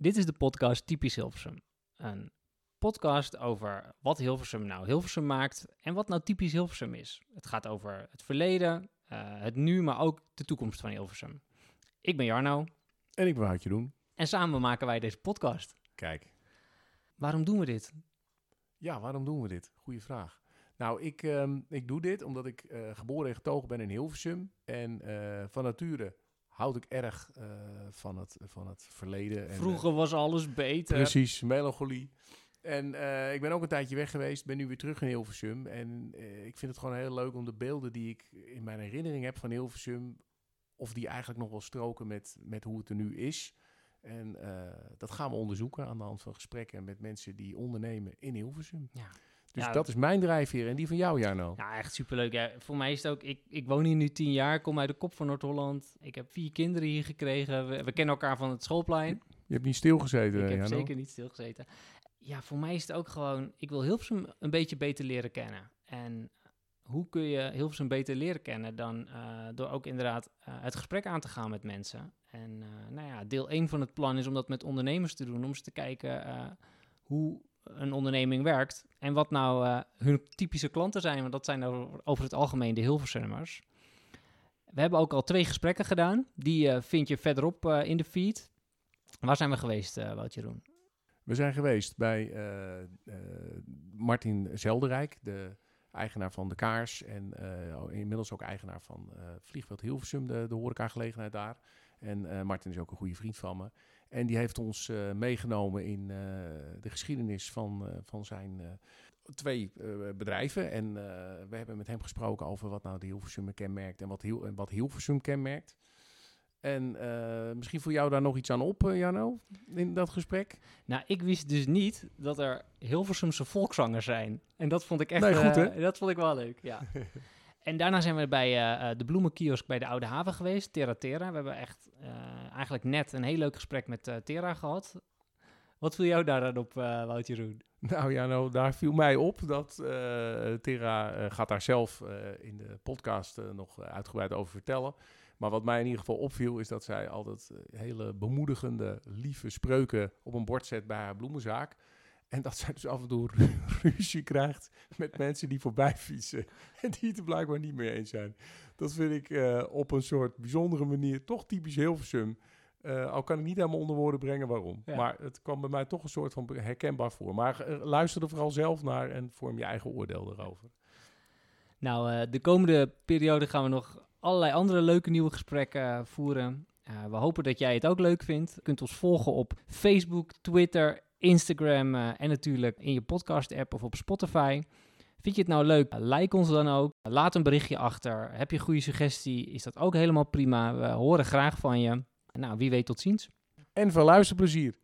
Dit is de podcast Typisch Hilversum. Een podcast over wat Hilversum nou Hilversum maakt en wat nou typisch Hilversum is. Het gaat over het verleden, eh, het nu, maar ook de toekomst van Hilversum. Ik ben Jarno En ik ben Houtje doen. en samen maken wij deze podcast. Kijk. Waarom doen we dit? Ja, waarom doen we dit? Goeie vraag. Nou, ik, ehm, ik doe dit omdat ik eh, geboren en getogen ben in Hilversum. En eh, van nature houd ik erg eh, van, het, van het verleden. En, Vroeger was alles beter. Precies, melancholie. En eh, ik ben ook een tijdje weg geweest, ben nu weer terug in Hilversum. En eh, ik vind het gewoon heel leuk om de beelden die ik in mijn herinnering heb van Hilversum... of die eigenlijk nog wel stroken met, met hoe het er nu is. En eh, dat gaan we onderzoeken aan de hand van gesprekken met mensen die ondernemen in Hilversum. Ja. Dus Ja, dat is mijn drijfveer en die van jou, Jarno. Ja, echt superleuk. Ja, voor mij is het ook, ik, ik woon hier nu tien jaar, kom uit de kop van Noord-Holland. Ik heb vier kinderen hier gekregen. We, we kennen elkaar van het schoolplein. Je hebt niet stilgezeten, Ik heb Jarno. zeker niet stilgezeten. Ja, voor mij is het ook gewoon... Ik wil Hilversum een beetje beter leren kennen. En hoe kun je Hilversum beter leren kennen dan eh, door ook inderdaad eh, het gesprek aan te gaan met mensen. En eh, nou ja, deel 1 van het plan is om dat met ondernemers te doen. Om eens te kijken eh, hoe een onderneming werkt. En wat nou eh, hun typische klanten zijn. Want dat zijn over, over het algemeen de Hilversummers. We hebben ook al twee gesprekken gedaan. Die eh, vind je verderop eh, in de feed. Waar zijn we geweest, eh Woutje Roen? We zijn geweest bij Martin Zelderijk, de eigenaar van de Kaars en eh, inmiddels ook eigenaar van Vliegveld Hilversum, de, de horecagelegenheid daar. En Martin is ook een goede vriend van me. En die heeft ons eh, meegenomen in eh, de geschiedenis van, eh, van zijn twee bedrijven. En we hebben met hem gesproken over wat nou de Hilversum kenmerkt en wat, Hil en wat Hilversum kenmerkt. En misschien voor jou daar nog iets aan op, Jarno, in dat gesprek? Nou, ik wist dus niet dat er Hilversumse volkszangers zijn. En dat vond ik echt... Nee, goed, hè? dat vond ik wel leuk, ja. en daarna zijn we bij de bloemenkiosk bij de Oude Haven geweest, Terra Terra. We hebben echt eigenlijk net een heel leuk gesprek met eh Terra gehad. Wat viel jou daar dan op, eh Woutje Roen? Nou ja, nou, daar viel mij op dat eh Tera gaat daar zelf in de podcast nog uitgebreid over vertellen. Maar wat mij in ieder geval opviel is dat zij altijd hele bemoedigende, lieve spreuken op een bord zet bij haar bloemenzaak. En dat zij dus af en toe ru- ruzie krijgt met mensen die voorbij fietsen. En die het er blijkbaar niet mee eens zijn. Dat vind ik eh, op een soort bijzondere manier toch typisch Hilversum. Eh, al kan ik niet helemaal onder woorden brengen waarom. Ja. Maar het kwam bij mij toch een soort van herkenbaar voor. Maar eh, luister er vooral zelf naar en vorm je eigen oordeel erover. Nou, de komende periode gaan we nog allerlei andere leuke nieuwe gesprekken voeren. We hopen dat jij het ook leuk vindt. Je kunt ons volgen op Facebook, Twitter, Instagram eh, en natuurlijk in je podcast-app of op Spotify. Vind je het nou leuk? Like ons dan ook. Laat een berichtje achter. Heb je een goede suggestie? Is dat ook helemaal prima. We horen graag van je. Nou, wie weet tot ziens. En veel luisterplezier.